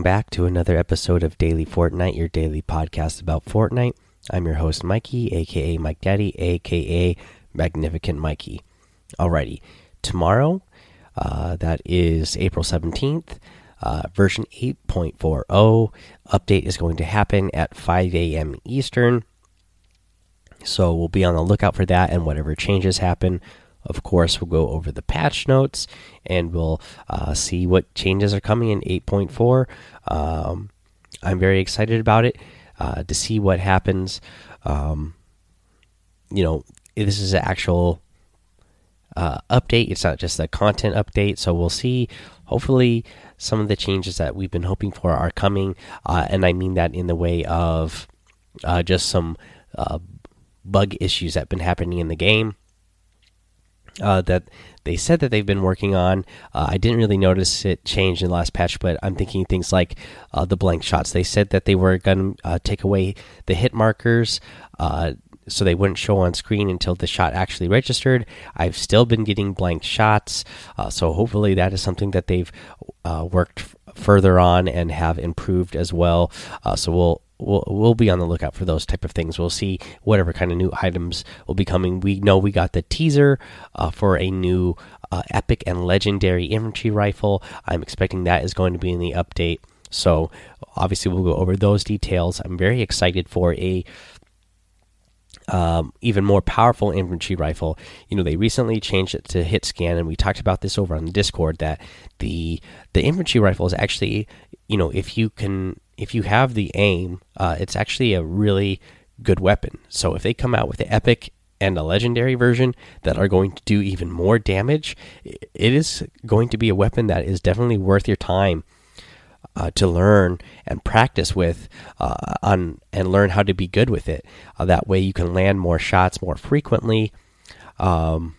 Welcome back to another episode of Daily Fortnite, your daily podcast about Fortnite. I'm your host, Mikey, aka Mike Daddy, aka Magnificent Mikey. Alrighty, tomorrow, uh, that is April 17th, uh, version 8.40 update is going to happen at 5 a.m. Eastern. So we'll be on the lookout for that, and whatever changes happen, of course, we'll go over the patch notes and we'll uh, see what changes are coming in 8.4. Um, I'm very excited about it uh, to see what happens. Um, you know, this is an actual uh, update, it's not just a content update. So we'll see. Hopefully, some of the changes that we've been hoping for are coming. Uh, and I mean that in the way of uh, just some uh, bug issues that have been happening in the game uh, that they said that they've been working on. Uh, I didn't really notice it change in the last patch, but I'm thinking things like uh, the blank shots. They said that they were going to uh, take away the hit markers uh, so they wouldn't show on screen until the shot actually registered. I've still been getting blank shots, uh, so hopefully that is something that they've worked further on and have improved as well. so we'll we'll we'll be on the lookout for those type of things. We'll see whatever kind of new items will be coming. We know we got the teaser uh, for a new uh, epic and legendary infantry rifle. I'm expecting that is going to be in the update. So obviously we'll go over those details. I'm very excited for a um, even more powerful infantry rifle. You know, they recently changed it to hit scan, and we talked about this over on the Discord that the the infantry rifle is actually, you know, if you can if you have the aim, uh, it's actually a really good weapon. So if they come out with the epic and a legendary version that are going to do even more damage, it is going to be a weapon that is definitely worth your time uh, to learn and practice with uh, on and learn how to be good with it. Uh, that way, you can land more shots more frequently. Um,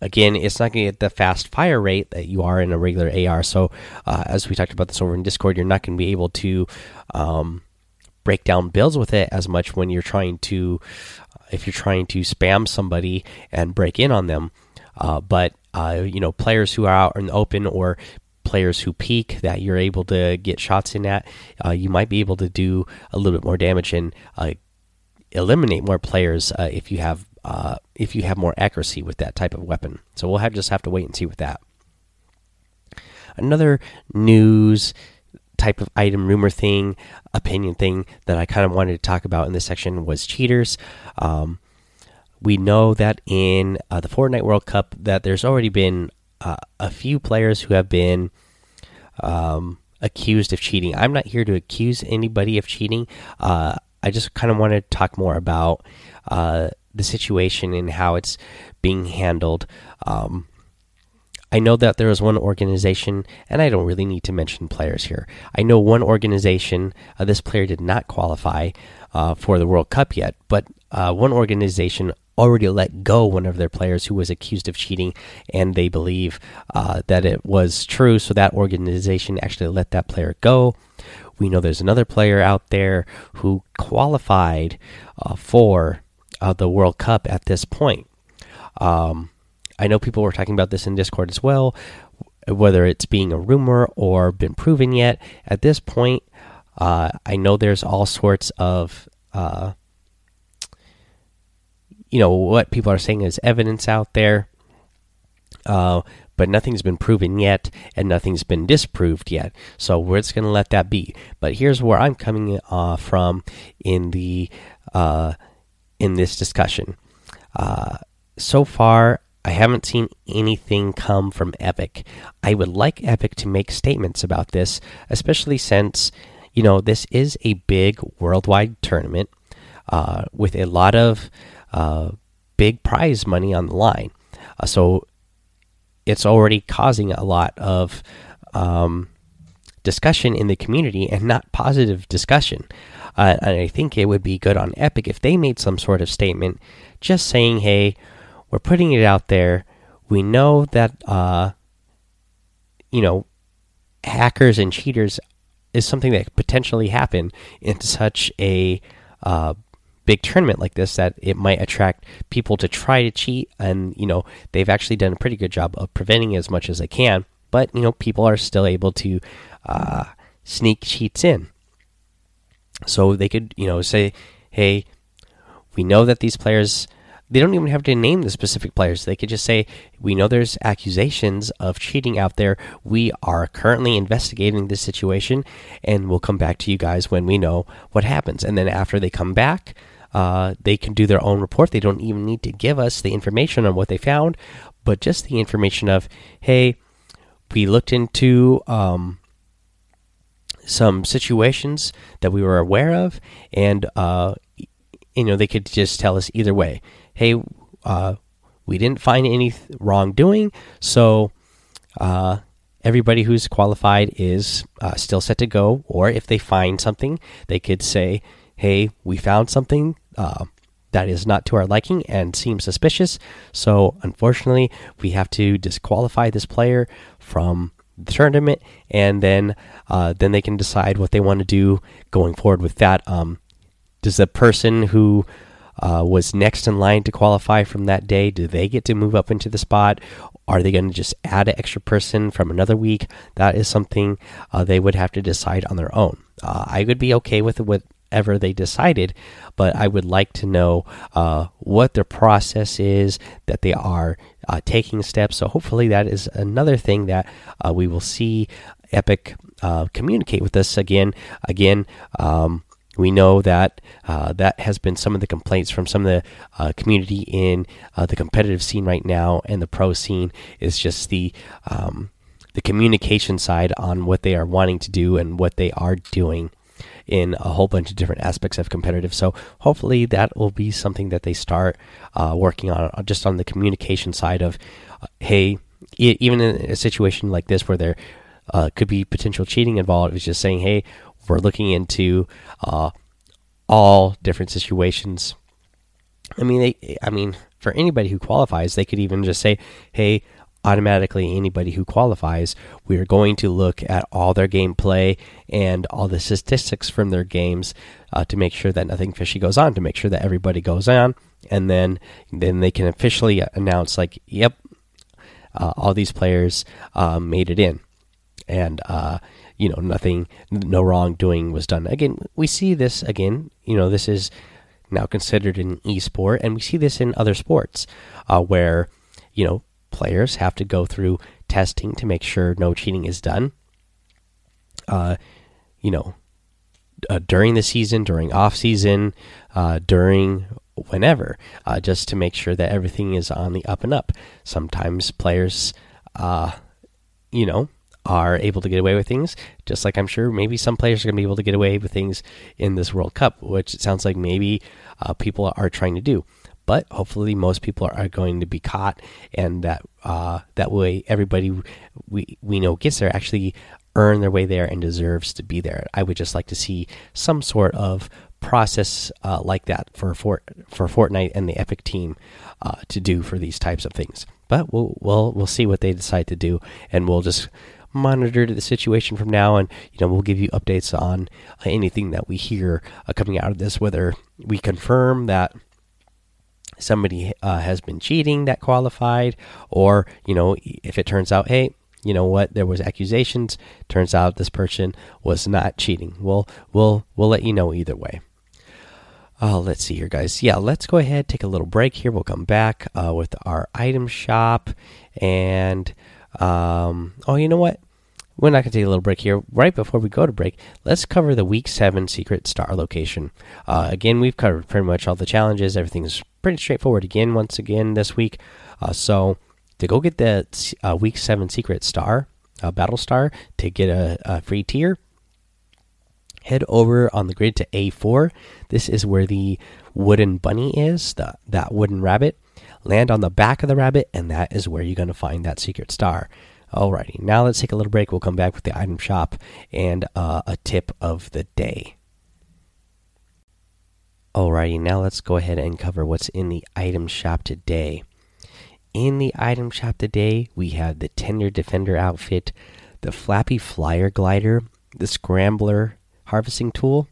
Again, it's not going to get the fast fire rate that you are in a regular AR. So, uh, as we talked about this over in Discord, you're not going to be able to um, break down builds with it as much when you're trying to, uh, if you're trying to spam somebody and break in on them. Uh, but you know, players who are out in the open or players who peek that you're able to get shots in at, uh, you might be able to do a little bit more damage and uh, eliminate more players uh, if you have uh, if you have more accuracy with that type of weapon. So we'll have just have to wait and see with that. Another news type of item rumor thing, opinion thing that I kind of wanted to talk about in this section was cheaters. Um, we know that in uh, the Fortnite World Cup that there's already been uh, a few players who have been um, accused of cheating. I'm not here to accuse anybody of cheating. Uh, I just kind of want to talk more about uh, the situation and how it's being handled. Um, I know that there is one organization, and I don't really need to mention players here. I know one organization, uh, this player did not qualify uh, for the World Cup yet, but uh, one organization already let go one of their players who was accused of cheating, and they believe uh, that it was true. So that organization actually let that player go. We know there's another player out there who qualified uh, for uh, the World Cup at this point. Um, I know people were talking about this in Discord as well, whether it's being a rumor or been proven yet. At this point, uh, I know there's all sorts of, uh, you know, what people are saying is evidence out there. Uh, but nothing's been proven yet and nothing's been disproved yet. So we're just going to let that be. But here's where I'm coming uh, from in the uh, in this discussion. Uh, so far, I haven't seen anything come from Epic. I would like Epic to make statements about this, especially since you know this is a big worldwide tournament uh, with a lot of big prize money on the line. Uh, so it's already causing a lot of um, discussion in the community and not positive discussion. Uh, and I think it would be good on Epic if they made some sort of statement just saying, hey, we're putting it out there. We know that, uh, you know, hackers and cheaters is something that could potentially happen in such a uh, big tournament like this that it might attract people to try to cheat and you know they've actually done a pretty good job of preventing as much as they can but you know people are still able to uh, sneak cheats in. So they could, you know, say, hey, we know that these players, they don't even have to name the specific players. They could just say, we know there's accusations of cheating out there. We are currently investigating this situation, and we'll come back to you guys when we know what happens. And then after they come back, uh, they can do their own report. They don't even need to give us the information on what they found, but just the information of, hey, we looked into um, some situations that we were aware of, and uh, you know they could just tell us either way. Hey, uh, we didn't find any wrongdoing, so uh, everybody who's qualified is uh, still set to go. Or if they find something, they could say, "Hey, we found something." Uh, that is not to our liking and seems suspicious. So, unfortunately, we have to disqualify this player from the tournament, and then uh, then they can decide what they want to do going forward with that. Um, does the person who uh, was next in line to qualify from that day do they get to move up into the spot? Are they going to just add an extra person from another week? That is something uh, they would have to decide on their own. Uh, I would be okay with it with whatever they decided, but I would like to know uh, what their process is, that they are uh, taking steps. So hopefully that is another thing that uh, we will see Epic uh, communicate with us again. Again. Um, we know that uh, that has been some of the complaints from some of the uh, community in the competitive scene right now and the pro scene is just the um, the communication side on what they are wanting to do and what they are doing in a whole bunch of different aspects of competitive. So hopefully that will be something that they start uh, working on, uh, just on the communication side of, uh, hey, even in a situation like this where there uh, could be potential cheating involved, it's just saying, hey, we're looking into uh, all different situations. I mean, they, I mean, for anybody who qualifies, they could even just say, hey, automatically anybody who qualifies, we are going to look at all their gameplay and all the statistics from their games uh, to make sure that nothing fishy goes on, to make sure that everybody goes on, and then then they can officially announce like, yep, uh, all these players uh, made it in, and uh, you know nothing, no wrongdoing was done. Again, we see this again. You know, this is now considered an e-sport, and we see this in other sports uh, where you know players have to go through testing to make sure no cheating is done. Uh, you know, uh, during the season, during off season, uh, during whenever, uh, just to make sure that everything is on the up and up. Sometimes players, uh, you know, are able to get away with things, just like I'm sure maybe some players are going to be able to get away with things in this World Cup, which it sounds like maybe uh, people are trying to do but hopefully most people are, going to be caught, and that uh, that way everybody we we know gets there actually earn their way there and deserves to be there. I would just like to see some sort of process uh, like that for for for Fortnite and the Epic team uh, to do for these types of things. But we'll we'll we'll see what they decide to do, and we'll just monitor the situation from now and you know we'll give you updates on anything that we hear uh, coming out of this whether we confirm that somebody uh, has been cheating that qualified, or you know, if it turns out, hey, you know what, there was accusations, turns out this person was not cheating. We'll we'll we'll let you know either way. Uh, let's see here, guys. Yeah, let's go ahead, take a little break here. We'll come back uh, with our item shop, and um, oh, you know what? We're not going to take a little break here. Right before we go to break, let's cover the week seven secret star location. Uh, again, we've covered pretty much all the challenges. Everything's pretty straightforward again, once again, this week. Uh, so, to go get the uh, week seven secret star, uh, battle star, to get a, a free tier, head over on the grid to A4. This is where the wooden bunny is, the, that wooden rabbit. Land on the back of the rabbit, and that is where you're going to find that secret star. Alrighty, now let's take a little break. We'll come back with the item shop and uh, a tip of the day. Alrighty, now let's go ahead and cover what's in the item shop today. In the item shop today, we have the Tender Defender outfit, the Flappy Flyer glider, the Scrambler harvesting tool,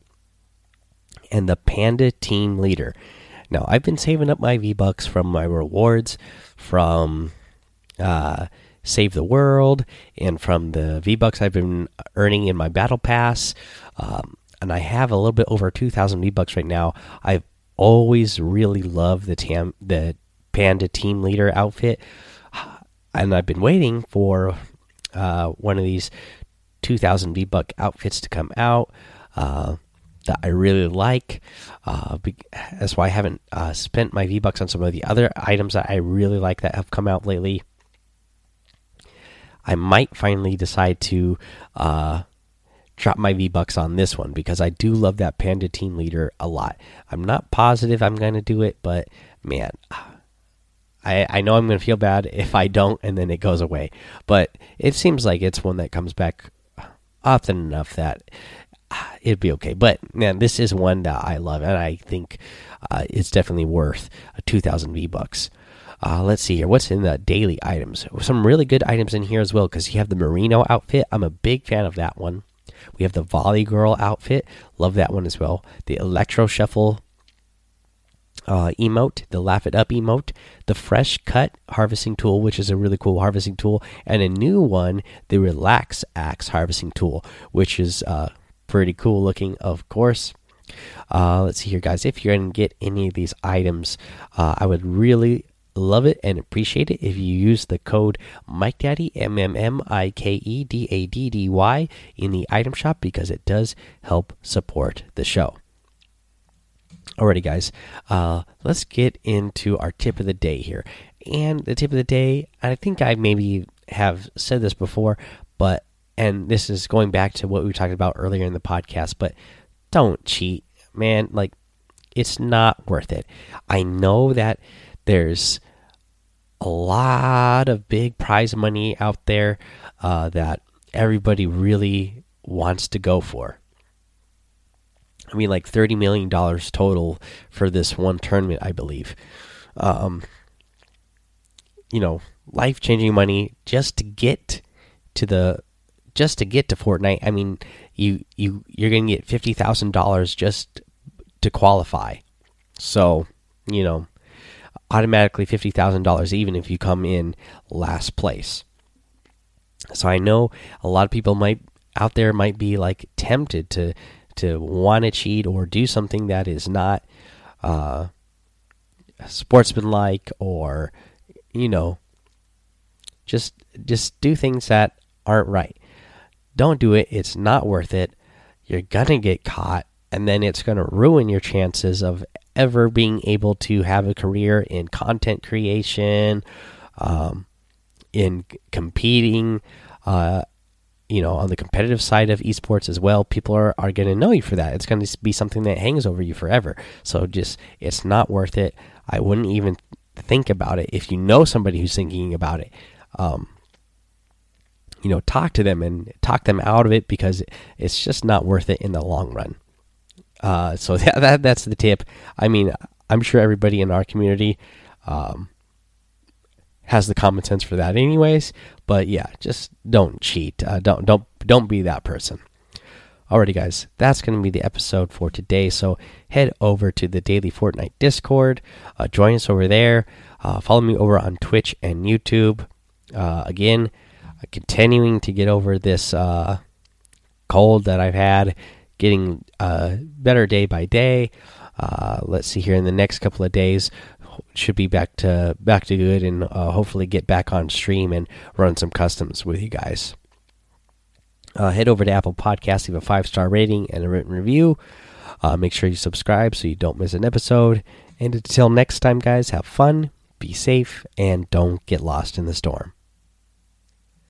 and the Panda Team Leader. Now, I've been saving up my V Bucks from my rewards from uh, Save the World and from the V Bucks I've been earning in my Battle Pass. Um, and I have a little bit over 2,000 V Bucks right now. I've always really loved the tam the Panda Team Leader outfit, and I've been waiting for uh, one of these 2,000 V Buck outfits to come out. Uh, that I really like. Uh, that's why I haven't uh, spent my V Bucks on some of the other items that I really like that have come out lately. I might finally decide to uh, drop my V Bucks on this one because I do love that Panda Team Leader a lot. I'm not positive I'm going to do it, but man, I, I know I'm going to feel bad if I don't and then it goes away. But it seems like it's one that comes back often enough that it'd be okay. But man, this is one that I love, and I think uh, it's definitely worth a 2,000 V bucks. Uh, let's see here. What's in the daily items? Some really good items in here as well because you have the Marino outfit. I'm a big fan of that one. We have the volley girl outfit. Love that one as well. The electro shuffle uh, emote, the laugh it up emote, the fresh cut harvesting tool, which is a really cool harvesting tool, and a new one, the relax axe harvesting tool, which is uh, pretty cool looking, of course. Uh, let's see here, guys. If you're to get any of these items, uh, I would really love it and appreciate it if you use the code Mike Daddy M M M I K E D A D D Y in the item shop because it does help support the show. Alrighty, guys, uh, let's get into our tip of the day here. And the tip of the day, I think I maybe have said this before, but and this is going back to what we talked about earlier in the podcast, but don't cheat, man. Like, it's not worth it. I know that there's a lot of big prize money out there uh, that everybody really wants to go for. I mean, like thirty million dollars total for this one tournament, I believe. Um, you know, life changing money just to get to the just to get to Fortnite, I mean, you you you're gonna get fifty thousand dollars just to qualify. So you know, automatically fifty thousand dollars, even if you come in last place. So I know a lot of people might out there might be like tempted to to want to cheat or do something that is not uh, sportsmanlike or you know just just do things that aren't right. Don't do it. It's not worth it. You're going to get caught, and then it's going to ruin your chances of ever being able to have a career in content creation, um, in competing, uh, you know, on the competitive side of esports as well. People are, are going to know you for that. It's going to be something that hangs over you forever. So just, it's not worth it. I wouldn't even think about it if you know somebody who's thinking about it. Um, you know talk to them and talk them out of it because it's just not worth it in the long run. Uh, so that, that that's the tip. I mean, I'm sure everybody in our community um, has the common sense for that, anyways. But yeah, just don't cheat. Uh, don't don't don't be that person. Alrighty, guys, that's going to be the episode for today. So head over to the Daily Fortnite Discord. Uh, join us over there. Uh, follow me over on Twitch and YouTube. Uh, again, continuing to get over this uh, cold that I've had, getting uh, better day by day. Uh, let's see here in the next couple of days should be back to back to good and uh, hopefully get back on stream and run some customs with you guys. Uh, head over to Apple Podcasts, leave a five star rating and a written review. Uh, make sure you subscribe so you don't miss an episode. And until next time, guys, have fun, be safe, and don't get lost in the storm.